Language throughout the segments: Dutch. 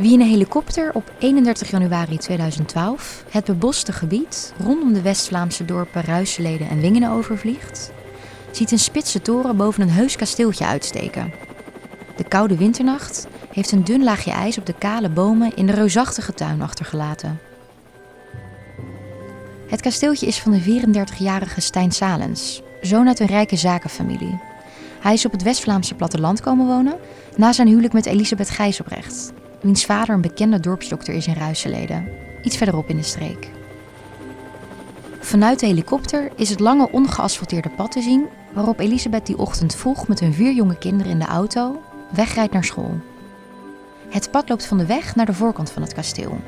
Wie in een helikopter op 31 januari 2012 het beboste gebied rondom de West-Vlaamse dorpen Ruiseleden en Wingenen overvliegt, ziet een spitse toren boven een heus kasteeltje uitsteken. De koude winternacht heeft een dun laagje ijs op de kale bomen in de reusachtige tuin achtergelaten. Het kasteeltje is van de 34-jarige Stijn Salens, zoon uit een rijke zakenfamilie. Hij is op het West-Vlaamse platteland komen wonen na zijn huwelijk met Elisabeth Gijsopbrecht, wiens vader een bekende dorpsdokter is in Ruiseleden, iets verderop in de streek. Vanuit de helikopter is het lange ongeasfalteerde pad te zien waarop Elisabeth die ochtend vroeg met hun vier jonge kinderen in de auto wegrijdt naar school. Het pad loopt van de weg naar de voorkant van het kasteel.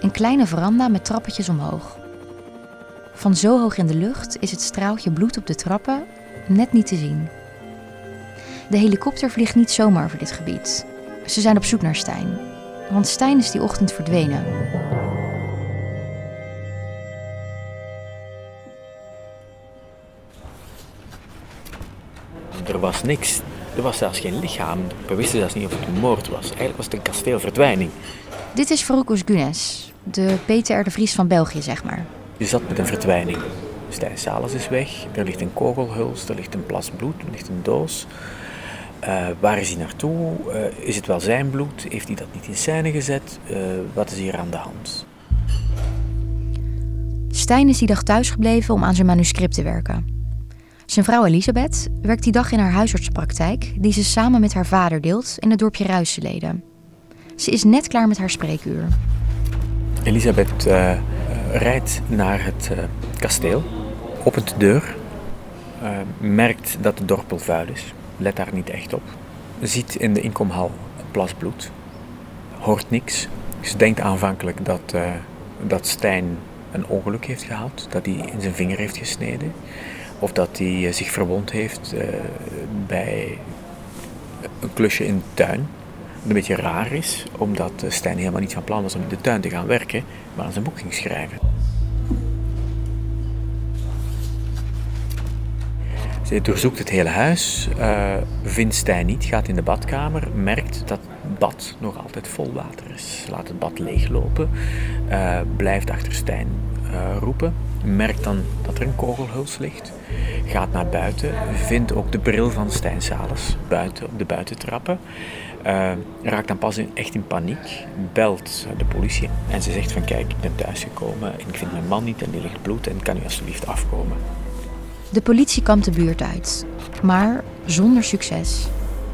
Een kleine veranda met trappetjes omhoog. Van zo hoog in de lucht is het straaltje bloed op de trappen net niet te zien. De helikopter vliegt niet zomaar over dit gebied. Ze zijn op zoek naar Stijn. Want Stijn is die ochtend verdwenen. Er was niks. Er was zelfs geen lichaam. We wisten zelfs niet of het een moord was. Eigenlijk was het een kasteelverdwijning. Dit is Farouk Gunes, de Peter R. de Vries van België, zeg maar. Je zat met een verdwijning. Stijn Salas is weg. Er ligt een kogelhuls, er ligt een plas bloed, er ligt een doos. Uh, waar is hij naartoe? Uh, is het wel zijn bloed? Heeft hij dat niet in scène gezet? Uh, wat is hier aan de hand? Stijn is die dag thuisgebleven om aan zijn manuscript te werken. Zijn vrouw Elisabeth werkt die dag in haar huisartsenpraktijk, die ze samen met haar vader deelt in het dorpje Ruiseleden. Ze is net klaar met haar spreekuur. Elisabeth rijdt naar het kasteel, opent de deur, merkt dat de dorpel vuil is let daar niet echt op. Ziet in de inkomhal een plas bloed. Hoort niks. Ze denkt aanvankelijk dat, uh, dat Stijn een ongeluk heeft gehad. Dat hij in zijn vinger heeft gesneden. Of dat hij eh, zich verwond heeft uh, bij een klusje in de tuin. Wat een beetje raar is, omdat Stijn helemaal niet van plan was om in de tuin te gaan werken, maar aan zijn boek ging schrijven. Ze doorzoekt het hele huis, uh, vindt Stijn niet, gaat in de badkamer, merkt dat het bad nog altijd vol water is. Laat het bad leeglopen, uh, blijft achter Stijn uh, roepen, merkt dan dat er een kogelhuls ligt, gaat naar buiten, vindt ook de bril van Stijn Sales buiten op de buitentrappen. Raakt dan pas in, echt in paniek, belt de politie en ze zegt van kijk, ik ben thuisgekomen en ik vind mijn man niet en die ligt bloed en kan u alsjeblieft afkomen. De politie kampt de buurt uit, maar zonder succes.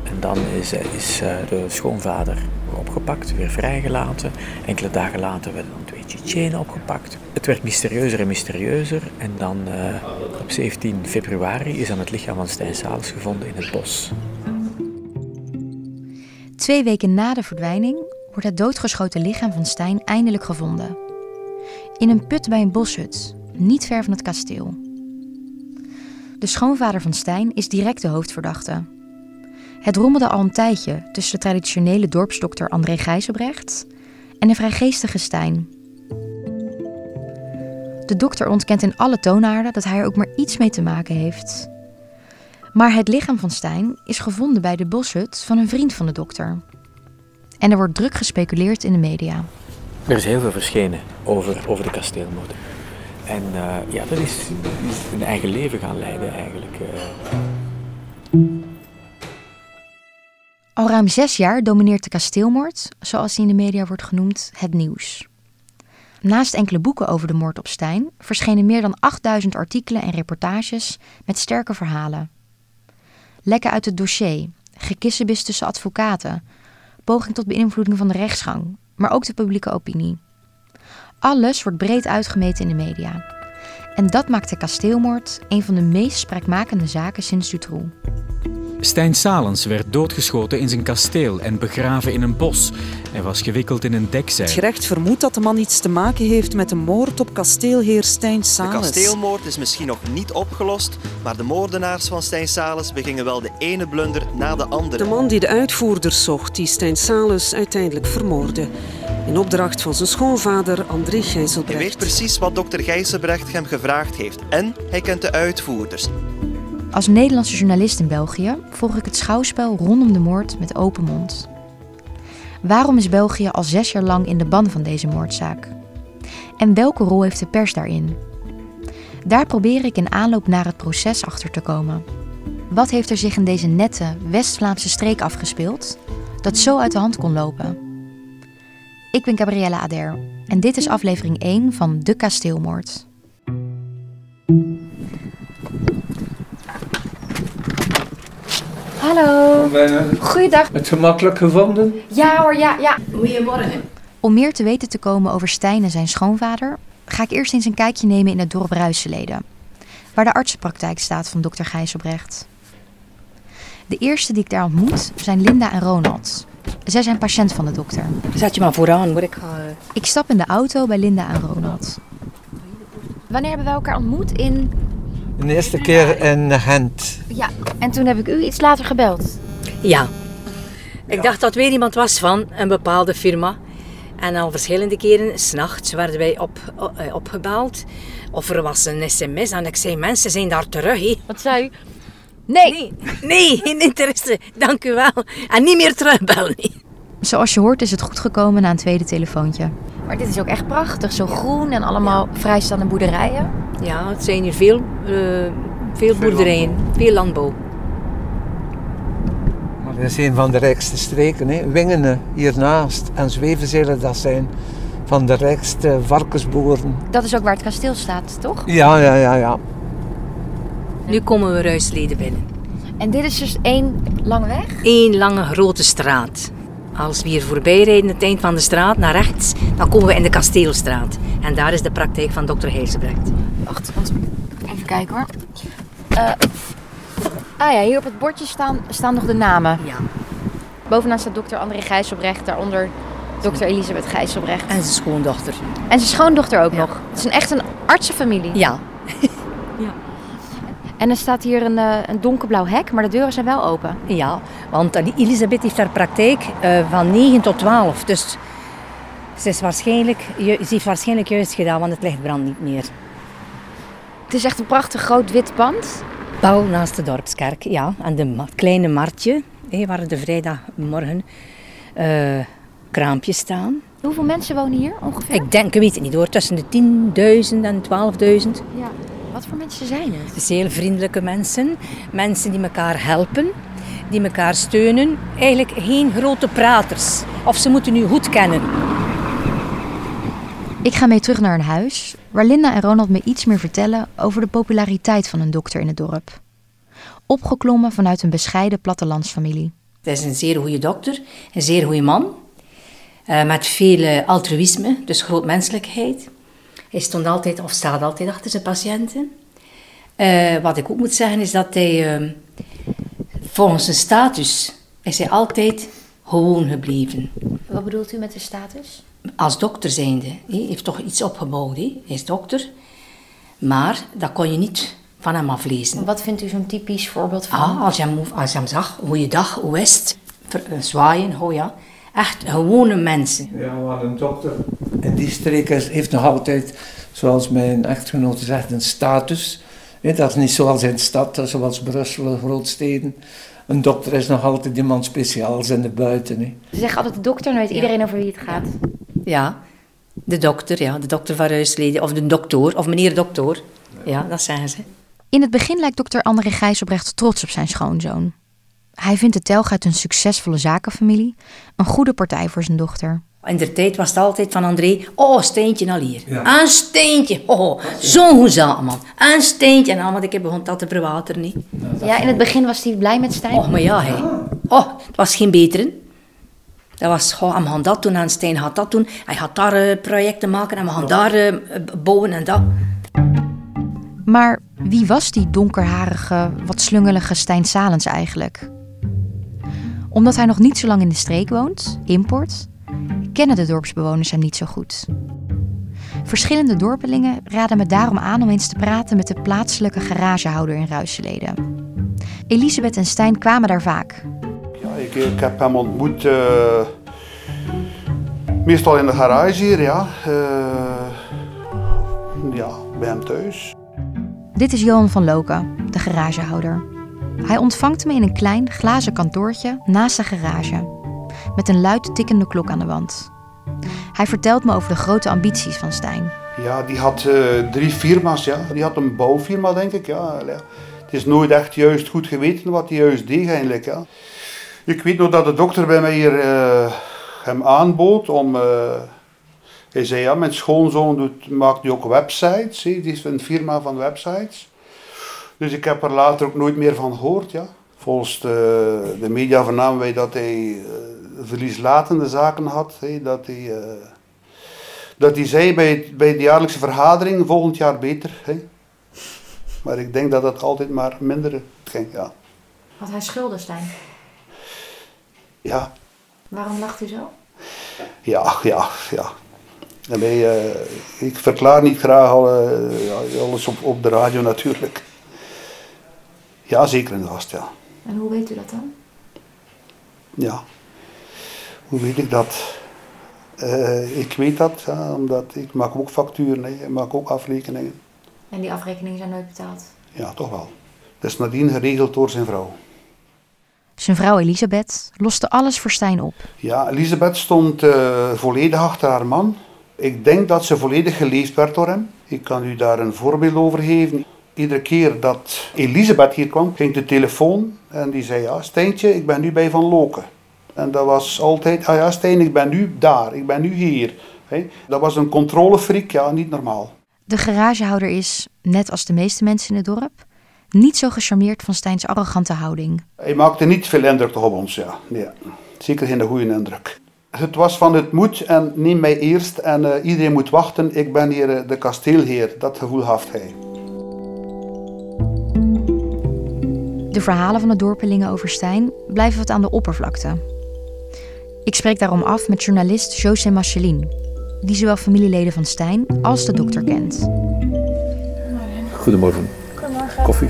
En dan is, eh, is eh, de schoonvader opgepakt, weer vrijgelaten. Enkele dagen later werden dan twee Tsjetsjenen opgepakt. Het werd mysterieuzer en mysterieuzer. En dan uh, op 17 februari is dan het lichaam van Stijn Sales gevonden in het bos. Twee weken na de verdwijning wordt het doodgeschoten lichaam van Stijn eindelijk gevonden. In een put bij een boshut, niet ver van het kasteel. De schoonvader van Stijn is direct de hoofdverdachte. Het rommelde al een tijdje tussen de traditionele dorpsdokter André Gijsselbrecht en de vrijgeestige Stijn. De dokter ontkent in alle toonaarden dat hij er ook maar iets mee te maken heeft. Maar het lichaam van Stijn is gevonden bij de boshut van een vriend van de dokter. En er wordt druk gespeculeerd in de media. Er is heel veel verschenen over, over de kasteelmoord. En uh, ja, dat is, is, een eigen leven gaan leiden eigenlijk. Uh. Al ruim zes jaar domineert de kasteelmoord, zoals die in de media wordt genoemd, het nieuws. Naast enkele boeken over de moord op Stijn verschenen meer dan 8000 artikelen en reportages met sterke verhalen. Lekken uit het dossier, gekissenbis tussen advocaten, poging tot beïnvloeding van de rechtsgang, maar ook de publieke opinie. Alles wordt breed uitgemeten in de media. En dat maakt de kasteelmoord een van de meest spraakmakende zaken sinds Dutroux. Stijn Salens werd doodgeschoten in zijn kasteel en begraven in een bos. Hij was gewikkeld in een dekzeil. Het gerecht vermoedt dat de man iets te maken heeft met de moord op kasteelheer Stijn Salens. De kasteelmoord is misschien nog niet opgelost, maar de moordenaars van Stijn Salens begingen wel de ene blunder na de andere. De man die de uitvoerders zocht, die Stijn Salens uiteindelijk vermoordde. In opdracht van zijn schoonvader André Gijzelbrecht. Hij weet precies wat dokter Gijzelbrecht hem gevraagd heeft en hij kent de uitvoerders. Als Nederlandse journalist in België volg ik het schouwspel rondom de moord met open mond. Waarom is België al zes jaar lang in de ban van deze moordzaak? En welke rol heeft de pers daarin? Daar probeer ik in aanloop naar het proces achter te komen. Wat heeft er zich in deze nette West-Vlaamse streek afgespeeld dat zo uit de hand kon lopen? Ik ben Gabriella Ader en dit is aflevering 1 van De Kasteelmoord. Hallo. Goeiedag. Het gemakkelijk gevonden? Ja hoor, ja, ja. Goedemorgen. Om meer te weten te komen over Stijn en zijn schoonvader, ga ik eerst eens een kijkje nemen in het dorp Ruiseleden, waar de artsenpraktijk staat van dokter Gijsselbrecht. De eerste die ik daar ontmoet zijn Linda en Ronald. Zij zijn patiënt van de dokter. Zet je maar vooraan, hoor. Ik ga... eh, Ik stap in de auto bij Linda en Ronald. Wanneer hebben wij elkaar ontmoet? In... De eerste keer in Gent. Ja, en toen heb ik u iets later gebeld. Ja. Ik dacht dat weer iemand was van een bepaalde firma. En al verschillende keren, s'nachts, werden wij op, eh, opgebeld. Of er was een sms en ik zei, mensen zijn daar terug. Wat zei u? Nee. Nee, nee, geen interesse. Dank u wel. En niet meer terugbellen. nee. Zoals je hoort is het goed gekomen na een tweede telefoontje. Maar dit is ook echt prachtig, zo groen en allemaal vrijstaande boerderijen. Ja, het zijn hier veel, eh, veel boerderijen, veel landbouw. Maar dat is een van de rijkste streken. Hè. Wingenen hiernaast en Zwevenzelen, dat zijn van de rijkste varkensboeren. Dat is ook waar het kasteel staat, toch? Ja, ja, ja, ja. Nu komen we Ruisleden binnen. En dit is dus één lange weg? Eén lange grote straat. Als we hier voorbij rijden, het eind van de straat, naar rechts, dan komen we in de Kasteelstraat. En daar is de praktijk van dokter Gijsebrecht. Wacht, want even kijken hoor. Eh, ah ja, hier op het bordje staan, staan nog de namen. Ja. Bovenaan staat dokter André Gijsselbrecht, daaronder dokter Elisabeth Gijsselbrecht. En zijn schoondochter. En zijn schoondochter ook Ja. nog. Het is een, echt een artsenfamilie. Ja. En er staat hier een, eh, een donkerblauw hek, maar de deuren zijn wel open. Ja, want Elisabeth heeft haar praktijk eh, van 9 tot 12. Dus ze, is waarschijnlijk, ze heeft waarschijnlijk juist gedaan, want het licht brandt niet meer. Het is echt een prachtig groot wit pand. Bouw naast de dorpskerk, ja. En de kleine marktje, hé, waar de vrijdagmorgen eh, kraampjes staan. Hoeveel mensen wonen hier ongeveer? Ik denk, ik weet het niet hoor, tussen de 10.000 en 12.000. Ja. Wat voor mensen zijn het? Heel vriendelijke mensen, mensen die elkaar helpen, die elkaar steunen. Eigenlijk geen grote praters. Of ze moeten u goed kennen. Ik ga mee terug naar een huis waar Linda en Ronald me iets meer vertellen over de populariteit van een dokter in het dorp. Opgeklommen vanuit een bescheiden plattelandsfamilie. Het is een zeer goede dokter, een zeer goede man. eh, met veel altruïsme, dus groot menselijkheid. Hij stond altijd, of staat altijd achter zijn patiënten. Eh, wat ik ook moet zeggen is dat hij, eh, volgens zijn status, is hij altijd gewoon gebleven. Wat bedoelt u met de status? als dokter zijnde, hij heeft toch iets opgebouwd. Hij is dokter, maar dat kon je niet van hem aflezen. Wat vindt u zo'n typisch voorbeeld van? Ah, als, je hem, als je hem zag, goeiedag, hoe is het? Ver- eh, zwaaien, oh ja. Echt gewone mensen. Ja, maar een dokter die streek is, heeft nog altijd, zoals mijn echtgenote zegt, een status. Hè, dat is niet zoals in de stad, zoals Brussel, grootsteden. Een dokter is nog altijd iemand speciaals in de buiten. Hè. Ze zeggen altijd de dokter en weet iedereen over wie het gaat. Ja, de dokter, ja, de dokter van Ruisleden, of de dokter, of meneer dokter. Ja, dat zeggen ze. In het begin lijkt dokter André Gijsselbrecht trots op zijn schoonzoon. Hij vindt de telg uit een succesvolle zakenfamilie een goede partij voor zijn dochter. In de tijd was het altijd van André, oh, steentje al hier. Een steentje, oh, zo'n goede zaak, man. Een steentje. En dan, want ik heb begon dat te verwateren, niet. Ja, in het begin was hij blij met Stijn. Oh, maar ja, hij. Oh, het was geen betere. Dat was, goh, en we gaan dat doen en Stijn gaat dat doen. Hij gaat daar eh, projecten maken en we gaan daar eh, bouwen en dat. Maar wie was die donkerharige, wat slungelige Stijn Salens eigenlijk? Omdat hij nog niet zo lang in de streek woont, import, kennen de dorpsbewoners hem niet zo goed. Verschillende dorpelingen raden me daarom aan om eens te praten met de plaatselijke garagehouder in Ruiseleden. Elisabeth en Stijn kwamen daar vaak. Ja, ik, ik heb hem ontmoet, eh, meestal in de garage hier, ja. Eh, ja, bij hem thuis. Dit is Johan van Loken, de garagehouder. Hij ontvangt me in een klein glazen kantoortje naast de garage. Met een luid tikkende klok aan de wand. Hij vertelt me over de grote ambities van Stijn. Ja, die had eh, drie firma's. Ja. Die had een bouwfirma, denk ik. Ja. Het is nooit echt juist goed geweten wat hij juist deed eigenlijk. Ja. Ik weet nog dat de dokter bij mij hier eh, hem aanbood om... eh, hij zei, ja, mijn schoonzoon doet, maakt nu ook websites. Hè. Die is een firma van websites. Dus ik heb er later ook nooit meer van gehoord, ja. Volgens de, de media vernamen wij dat hij verlieslatende zaken had. Dat hij... eh, dat hij zei bij, bij de jaarlijkse vergadering volgend jaar beter. Maar ik denk dat het altijd maar minder ging. Ja. Had hij schulden, Stijn? Ja, Waarom lacht u zo? ja, ja, ja. En wij, eh, ik verklaar niet graag alle, ja, alles op, op de radio natuurlijk. Ja, zeker en vast, ja. En hoe weet u dat dan? ja. Hoe weet ik dat? Eh, ik weet dat, ja, omdat ik maak ook facturen, hè. ik maak ook afrekeningen. En die afrekeningen zijn nooit betaald? Ja, toch wel. Dat is nadien geregeld door zijn vrouw. Zijn vrouw Elisabeth loste alles voor Stijn op. Ja, Elisabeth stond eh, volledig achter haar man. Ik denk dat ze volledig geleefd werd door hem. Ik kan u daar een voorbeeld over geven. Iedere keer dat Elisabeth hier kwam, ging de telefoon en die zei: Ja, Stijntje, ik ben nu bij Van Loken. En dat was altijd: Ah ja, Stijn, ik ben nu daar, ik ben nu hier. Hè. Dat was een controlefreak, ja, niet normaal. De garagehouder is, net als de meeste mensen in het dorp, niet zo gecharmeerd van Stijns arrogante houding. Hij maakte niet veel indruk op ons, ja. Nee, zeker geen goede indruk. Het was van het moet en neem mij eerst en eh, iedereen moet wachten. Ik ben hier eh, de kasteelheer. Dat gevoel heeft hij. De verhalen van de dorpelingen over Stijn blijven wat aan de oppervlakte. Ik spreek daarom af met journalist José Machelin, die zowel familieleden van Stijn als de dokter kent. Goedemorgen. Goedemorgen. Koffie?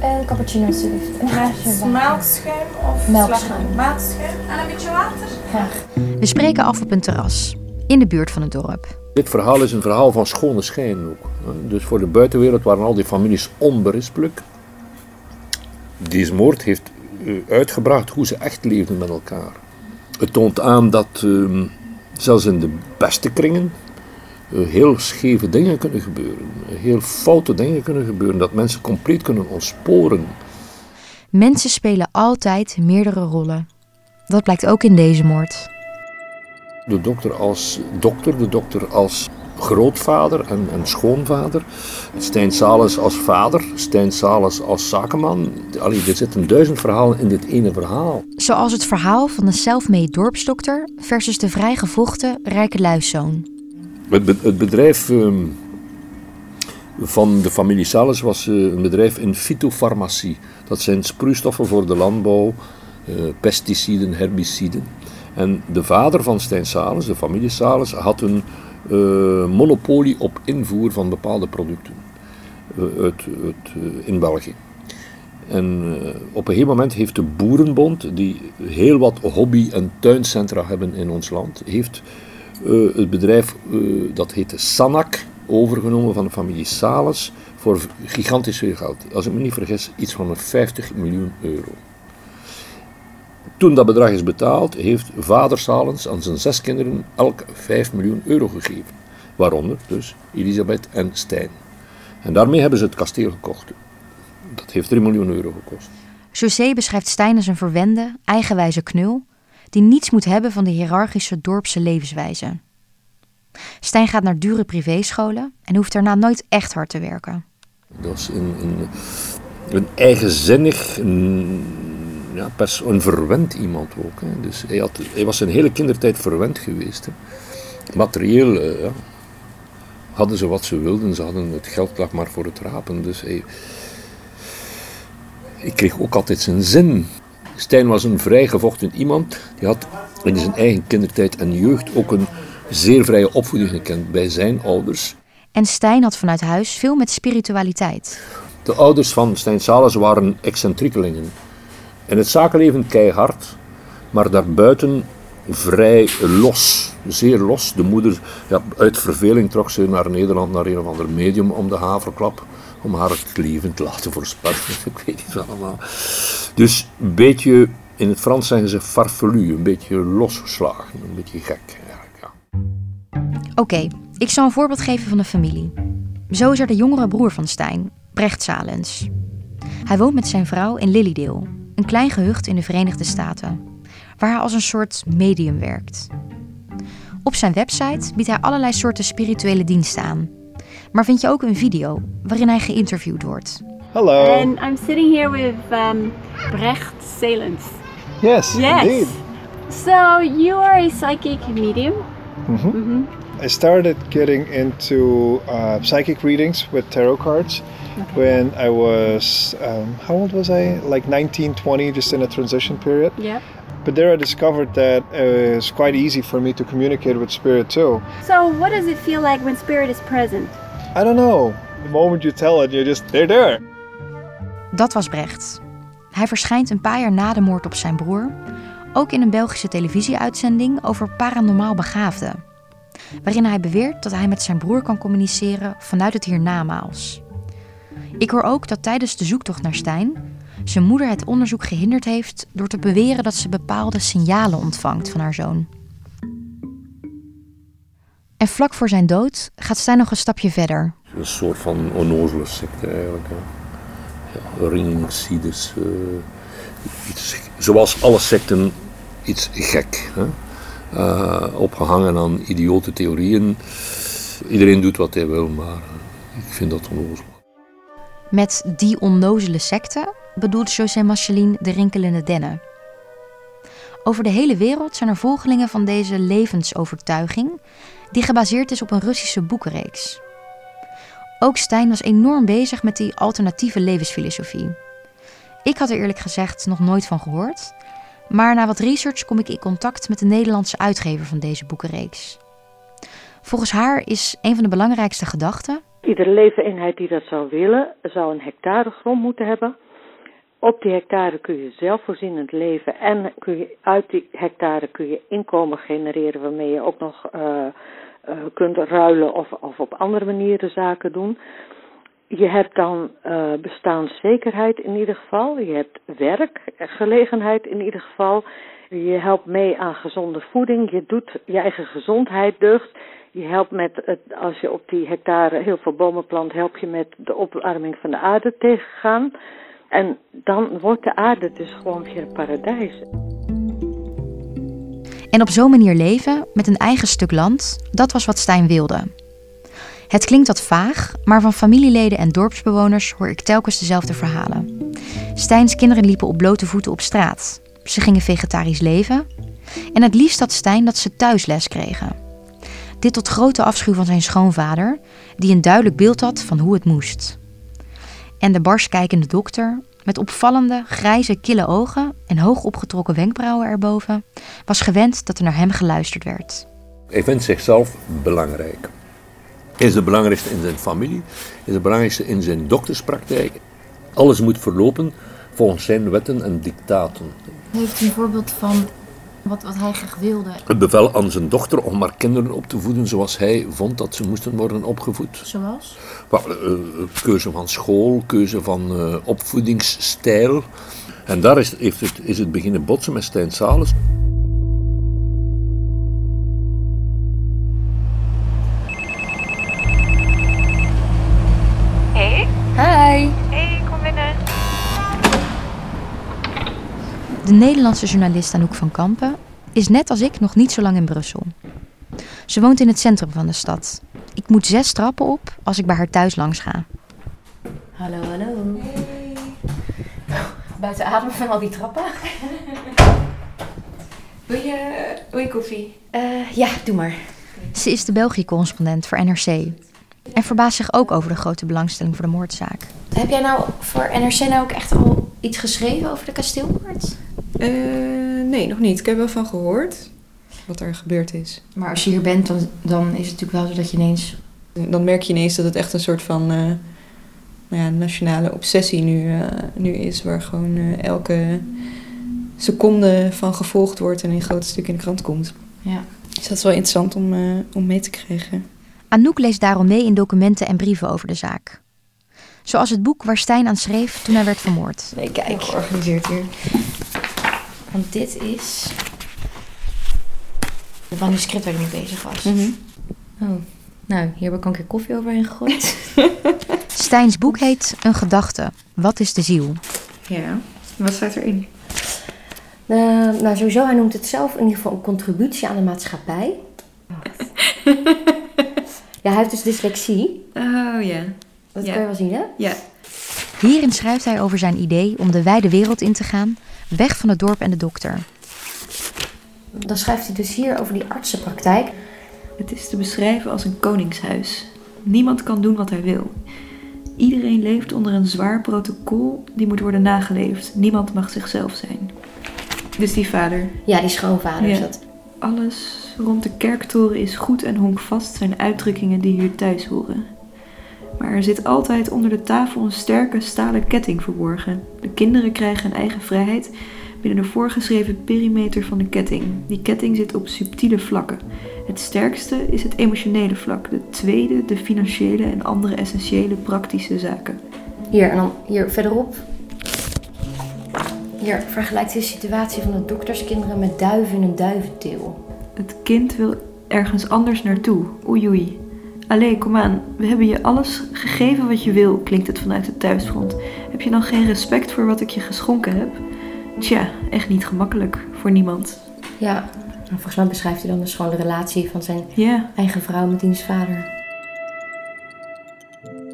En cappuccino alsjeblieft. Een water. Melkschuim of Melkschuim. slagroom? Melkschuim en een beetje water. Graag. We spreken af op een terras, in de buurt van het dorp. Dit verhaal is een verhaal van schone schijn ook. Dus voor de buitenwereld waren al die families onberispelijk. Deze moord heeft eh, uitgebracht hoe ze echt leefden met elkaar. Het toont aan dat eh, zelfs in de beste kringen eh, heel scheve dingen kunnen gebeuren. Heel foute dingen kunnen gebeuren. Dat mensen compleet kunnen ontsporen. Mensen spelen altijd meerdere rollen. Dat blijkt ook in deze moord. De dokter als dokter, de dokter als grootvader en, en schoonvader. Stijn Salens als vader, Stijn Salens als zakenman. Allee, er zitten duizend verhalen in dit ene verhaal. Zoals het verhaal van de self-made dorpsdokter versus de vrijgevochten rijke luiszoon. Het, be- het bedrijf ehm, van de familie Salens was eh, een bedrijf in fytofarmacie. Dat zijn sproeistoffen voor de landbouw, eh, pesticiden, herbiciden. En de vader van Stijn Salens, de familie Salens, had een eh, monopolie op invoer van bepaalde producten eh, uit, eh, in België. En op een gegeven moment heeft de Boerenbond, die heel wat hobby- en tuincentra hebben in ons land, heeft het bedrijf, dat heette Sanak, overgenomen van de familie Salens voor gigantisch veel geld. Als ik me niet vergis, iets van een 50 miljoen euro. Toen dat bedrag is betaald, heeft vader Salens aan zijn zes kinderen elk 5 miljoen euro gegeven. Waaronder dus Elisabeth en Stijn. En daarmee hebben ze het kasteel gekocht. Dat heeft 3 miljoen euro gekost. José beschrijft Stijn als een verwende, eigenwijze knul die niets moet hebben van de hiërarchische dorpse levenswijze. Stijn gaat naar dure privéscholen en hoeft daarna nooit echt hard te werken. Dat was een, een, een eigenzinnig, een, ja, pers, een verwend iemand ook. Hè. Dus hij, had, hij was zijn hele kindertijd verwend geweest. Hè. Materieel eh, ja, hadden ze wat ze wilden, ze hadden het geld lag maar voor het rapen. Dus hij, ik kreeg ook altijd zijn zin. Stijn was een vrijgevochten iemand. Die had in zijn eigen kindertijd en jeugd ook een zeer vrije opvoeding gekend bij zijn ouders. En Stijn had vanuit huis veel met spiritualiteit. De ouders van Stijn Salens waren excentriekelingen. In het zakenleven keihard, maar daarbuiten vrij los. Zeer los. De moeder, ja, uit verveling trok ze naar Nederland, naar een of ander medium om de haverklap. Om haar het leven te laten voorspellen. Ik weet niet allemaal. Dus een beetje In het Frans zeggen ze farfelu, een beetje losgeslagen, een beetje gek. Ja. Oké, ik zal een voorbeeld geven van de familie. Zo is er de jongere broer van Stijn, Brecht Salens. Hij woont met zijn vrouw in Lilydale, een klein gehucht in de Verenigde Staten, waar hij als een soort medium werkt. Op zijn website biedt hij allerlei soorten spirituele diensten aan. Maar vind je ook een video waarin hij geïnterviewd wordt. Hello. And I'm sitting here with um, Brecht Salens. Yes, yes. indeed. So you are a psychic medium. Mm-hmm. Mm-hmm. I started getting into uh, psychic readings with tarot cards when I was, um, how old was I? Like 19, 20, just in a transition period. Yeah. But there I discovered that it was quite easy for me to communicate with spirit too. So what does it feel like when spirit is present? I don't know. The moment you tell it, you're just, they're there. Dat was Brecht. Hij verschijnt een paar jaar na de moord op zijn broer, ook in een Belgische televisieuitzending over paranormaal begaafden, waarin hij beweert dat hij met zijn broer kan communiceren vanuit het hiernamaals. Ik hoor ook dat tijdens de zoektocht naar Stijn zijn moeder het onderzoek gehinderd heeft door te beweren dat ze bepaalde signalen ontvangt van haar zoon. En vlak voor zijn dood gaat Stijn nog een stapje verder. Een soort van onnozele secte eigenlijk. Hè. Ja, iets, zoals alle secten iets gek. Hè. Uh, opgehangen aan idiote theorieën. Iedereen doet wat hij wil, maar ik vind dat onnozel. Met die onnozele secte bedoelt José Machelin de rinkelende dennen. Over de hele wereld zijn er volgelingen van deze levensovertuiging, die gebaseerd is op een Russische boekenreeks. Ook Stijn was enorm bezig met die alternatieve levensfilosofie. Ik had er eerlijk gezegd nog nooit van gehoord, maar na wat research kom ik in contact met de Nederlandse uitgever van deze boekenreeks. Volgens haar is een van de belangrijkste gedachten. Iedere leveneenheid die dat zou willen, zou een hectare grond moeten hebben. Op die hectare kun je zelfvoorzienend leven en kun je, uit die hectare kun je inkomen genereren waarmee je ook nog uh, uh, kunt ruilen of, of op andere manieren zaken doen. Je hebt dan uh, bestaanszekerheid in ieder geval. Je hebt werkgelegenheid in ieder geval. Je helpt mee aan gezonde voeding. Je doet je eigen gezondheid deugd. Je helpt met, het, als je op die hectare heel veel bomen plant, help je met de opwarming van de aarde tegengaan. En dan wordt de aarde dus gewoon weer een paradijs. En op zo'n manier leven, met een eigen stuk land, dat was wat Stijn wilde. Het klinkt wat vaag, maar van familieleden en dorpsbewoners hoor ik telkens dezelfde verhalen. Stijns kinderen liepen op blote voeten op straat. Ze gingen vegetarisch leven. En het liefst had Stijn dat ze thuis les kregen. Dit tot grote afschuw van zijn schoonvader, die een duidelijk beeld had van hoe het moest. En de bars kijkende dokter, met opvallende, grijze, kille ogen en hoog opgetrokken wenkbrauwen erboven, was gewend dat er naar hem geluisterd werd. Hij vindt zichzelf belangrijk. Hij is de belangrijkste in zijn familie, is de belangrijkste in zijn dokterspraktijk. Alles moet verlopen volgens zijn wetten en dictaten. Heeft een voorbeeld van wat, wat hij graag wilde? Het bevel aan zijn dochter om haar kinderen op te voeden zoals hij vond dat ze moesten worden opgevoed. Zoals? Well, uh, keuze van school, keuze van uh, opvoedingsstijl. En daar is, heeft het, is het beginnen botsen met Stijn Salens. De Nederlandse journalist Anouk van Kampen is net als ik nog niet zo lang in Brussel. Ze woont in het centrum van de stad. Ik moet zes trappen op als ik bij haar thuis langs ga. Hallo, hallo. Buiten adem van al die trappen. wil, je, wil je koffie? Uh, ja, doe maar. Ze is de België-correspondent voor NRC. En verbaast zich ook over de grote belangstelling voor de moordzaak. Heb jij nou voor NRC nou ook echt al iets geschreven over de kasteelmoord? Uh, nee, nog niet. Ik heb wel van gehoord wat er gebeurd is. Maar als je hier bent, dan, dan is het natuurlijk wel zo dat je ineens... Dan merk je ineens dat het echt een soort van uh, nou ja, nationale obsessie nu, uh, nu is. Waar gewoon uh, elke seconde van gevolgd wordt en in grote stukken in de krant komt. Ja. Dus dat is wel interessant om, om mee te krijgen. Anouk leest daarom mee in documenten en brieven over de zaak. Zoals het boek waar Stijn aan schreef toen hij werd vermoord. Nee, kijk. Georganiseerd hier. Want dit is het manuscript waar ik mee bezig was. Mhm. Oh, nou, hier heb ik al een keer koffie overheen gegooid. Stijns boek heet Een gedachte. Wat is de ziel? Ja. Wat staat erin? Eh, nou, sowieso, hij noemt het zelf in ieder geval een contributie aan de maatschappij. ja, hij heeft dus dyslexie. Oh ja. Dat Ja. kan je wel zien, hè? Ja. Hierin schrijft hij over zijn idee om de wijde wereld in te gaan, weg van het dorp en de dokter. Dan schrijft hij dus hier over die artsenpraktijk. Het is te beschrijven als een koningshuis. Niemand kan doen wat hij wil. Iedereen leeft onder een zwaar protocol die moet worden nageleefd. Niemand mag zichzelf zijn. Dus die vader. Ja, die schoonvader is dat. Alles rond de kerktoren is goed en honkvast zijn uitdrukkingen die hier thuis horen. Maar er zit altijd onder de tafel een sterke stalen ketting verborgen. De kinderen krijgen een eigen vrijheid binnen de voorgeschreven perimeter van de ketting. Die ketting zit op subtiele vlakken. Het sterkste is het emotionele vlak, de tweede de financiële en andere essentiële praktische zaken. Hier, en dan hier verderop. Hier vergelijkt hij de situatie van de dokterskinderen met duiven in een duiventeel. Het kind wil ergens anders naartoe. Oei oei. Allee, kom aan. We hebben je alles gegeven wat je wil, klinkt het vanuit het thuisfront. Heb je dan geen respect voor wat ik je geschonken heb? Tja, echt niet gemakkelijk voor niemand. Ja, en volgens mij beschrijft hij dan dus gewoon de relatie van zijn eigen vrouw met diens vader.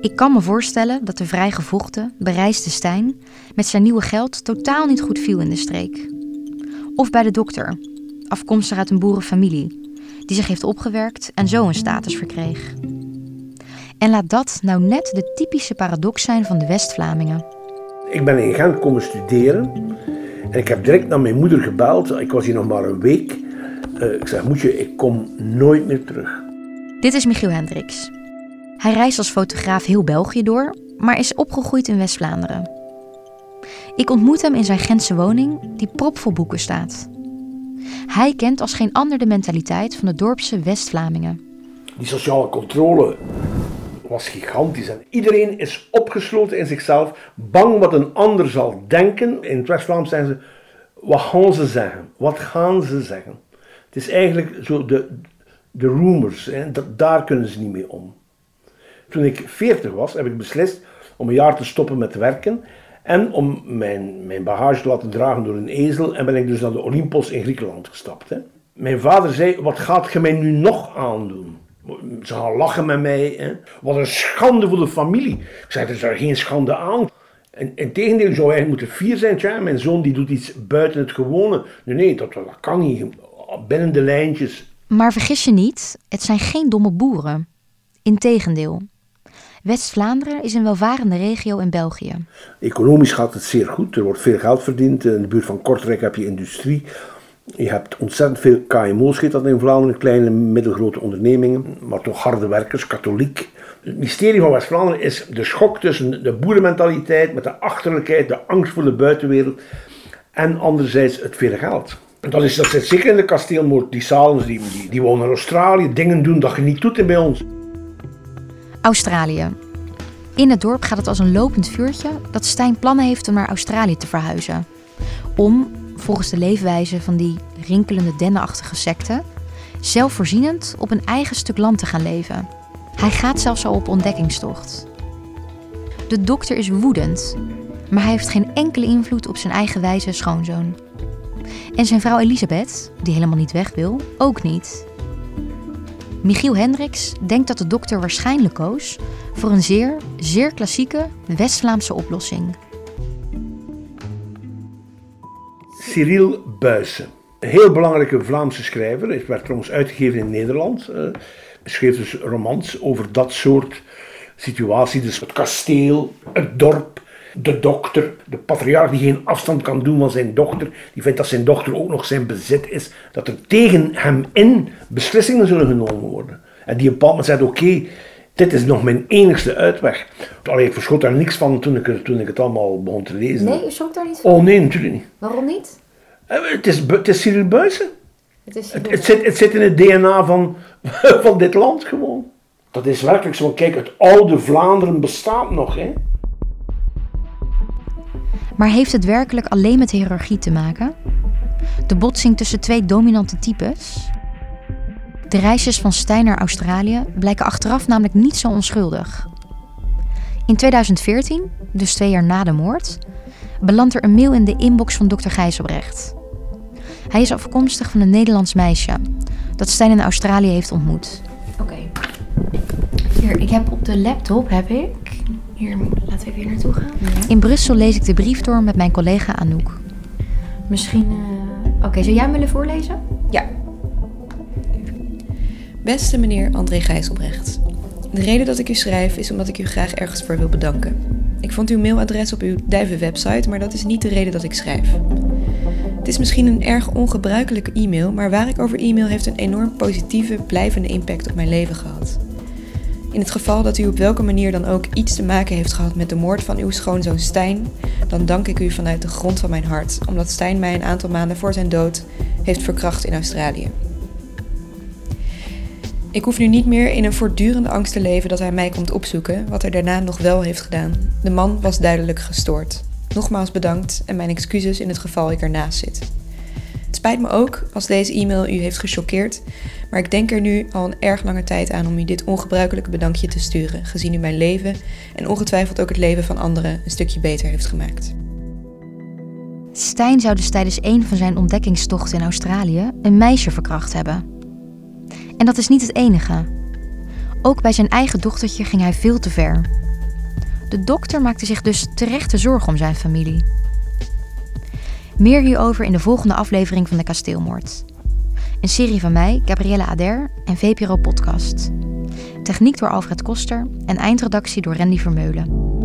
Ik kan me voorstellen dat de vrijgevochten, bereisde Stijn met zijn nieuwe geld totaal niet goed viel in de streek. Of bij de dokter, afkomstig uit een boerenfamilie, die zich heeft opgewerkt en zo een status verkreeg. En laat dat nou net de typische paradox zijn van de West-Vlamingen. Ik ben in Gent komen studeren en ik heb direct naar mijn moeder gebeld. Ik was hier nog maar een week. Eh, ik zeg, moetje, ik kom nooit meer terug. Dit is Michiel Hendricks. Hij reist als fotograaf heel België door, maar is opgegroeid in West-Vlaanderen. Ik ontmoet hem in zijn Gentse woning, die propvol boeken staat. Hij kent als geen ander de mentaliteit van de dorpse West-Vlamingen. Die sociale controle was gigantisch. En iedereen is opgesloten in zichzelf, bang wat een ander zal denken. In het West-Vlaams zijn ze, wat gaan ze zeggen? Wat gaan ze zeggen? Het is eigenlijk zo de, de rumors, hè, daar kunnen ze niet mee om. Toen ik 40 was, heb ik beslist om een jaar te stoppen met werken en om mijn, mijn bagage te laten dragen door een ezel. En ben ik dus naar de Olympos in Griekenland gestapt. Hè. Mijn vader zei, wat gaat je mij nu nog aandoen? Ze gaan lachen met mij. Hè. Wat een schande voor de familie. Ik zei, er is daar geen schande aan. En, in tegendeel, ik zou eigenlijk moeten fier zijn. Tja, mijn zoon die doet iets buiten het gewone. Nee, nee, dat, dat kan niet. Binnen de lijntjes. Maar vergis je niet, het zijn geen domme boeren. Integendeel. West-Vlaanderen is een welvarende regio in België. Economisch gaat het zeer goed. Er wordt veel geld verdiend. In de buurt van Kortrijk heb je industrie. Je hebt ontzettend veel KMO's, in Vlaanderen, kleine, middelgrote ondernemingen, maar toch harde werkers, katholiek. Het mysterie van West-Vlaanderen is de schok tussen de boerenmentaliteit met de achterlijkheid, de angst voor de buitenwereld en anderzijds het vele geld. Dat, is, dat zit zeker in de kasteelmoord. Die Salens, die, die, die wonen in Australië, dingen doen dat je niet doet bij ons. Australië. In het dorp gaat het als een lopend vuurtje dat Stijn plannen heeft om naar Australië te verhuizen. Om, volgens de leefwijze van die rinkelende dennenachtige secte, zelfvoorzienend op een eigen stuk land te gaan leven. Hij gaat zelfs al op ontdekkingstocht. De dokter is woedend, maar hij heeft geen enkele invloed op zijn eigen wijze schoonzoon. En zijn vrouw Elisabeth, die helemaal niet weg wil, ook niet. Michiel Hendricks denkt dat de dokter waarschijnlijk koos voor een zeer, zeer klassieke West-Vlaamse oplossing. Cyril Buysse. Een heel belangrijke Vlaamse schrijver. Hij werd trouwens uitgegeven in Nederland. Uh, schreef dus romans over dat soort situatie. Dus het kasteel, het dorp, de dokter, de patriarch die geen afstand kan doen van zijn dochter. Die vindt dat zijn dochter ook nog zijn bezit is. Dat er tegen hem in beslissingen zullen genomen worden. En die op een zegt, oké, okay, dit is nog mijn enigste uitweg. Allee, ik verschot daar niks van toen ik, toen ik het allemaal begon te lezen. Nee, je schrok daar niet van? Oh nee, natuurlijk niet. Waarom niet? Het is, het is Cyril. Het, is het, het, zit, het zit in het DNA van, van dit land gewoon. Dat is werkelijk zo. Kijk, het oude Vlaanderen bestaat nog. Hè? Maar heeft het werkelijk alleen met hiërarchie te maken? De botsing tussen twee dominante types? De reisjes van Stijn naar Australië blijken achteraf namelijk niet zo onschuldig. In 2014, dus twee jaar na de moord, belandt er een mail in de inbox van dokter Gijzelbrecht. Hij is afkomstig van een Nederlands meisje dat Stijn in Australië heeft ontmoet. Oké. Hier, ik heb op de laptop heb ik. Hier, laten we weer naartoe gaan. In Brussel lees ik de brief door met mijn collega Anouk. Misschien. eh, Oké, zou jij hem willen voorlezen? Ja. Beste meneer André Gijzelbrecht. De reden dat ik u schrijf is omdat ik u graag ergens voor wil bedanken. Ik vond uw mailadres op uw Duiven-website, maar dat is niet de reden dat ik schrijf. Het is misschien een erg ongebruikelijke e-mail, maar waar ik over e-mail heeft een enorm positieve, blijvende impact op mijn leven gehad. In het geval dat u op welke manier dan ook iets te maken heeft gehad met de moord van uw schoonzoon Stijn, dan dank ik u vanuit de grond van mijn hart, omdat Stijn mij een aantal maanden voor zijn dood heeft verkracht in Australië. Ik hoef nu niet meer in een voortdurende angst te leven dat hij mij komt opzoeken, wat hij daarna nog wel heeft gedaan. De man was duidelijk gestoord. Nogmaals bedankt en mijn excuses in het geval ik ernaast zit. Spijt me ook als deze e-mail u heeft gechoqueerd, maar ik denk er nu al een erg lange tijd aan om u dit ongebruikelijke bedankje te sturen, gezien u mijn leven en ongetwijfeld ook het leven van anderen een stukje beter heeft gemaakt. Stijn zou dus tijdens een van zijn ontdekkingstochten in Australië een meisje verkracht hebben. En dat is niet het enige. Ook bij zijn eigen dochtertje ging hij veel te ver. De dokter maakte zich dus terechte zorgen om zijn familie. Meer hierover in de volgende aflevering van de Kasteelmoord. Een serie van mij, Gabrielle Ader en VPRO Podcast. Techniek door Alfred Koster en eindredactie door Randy Vermeulen.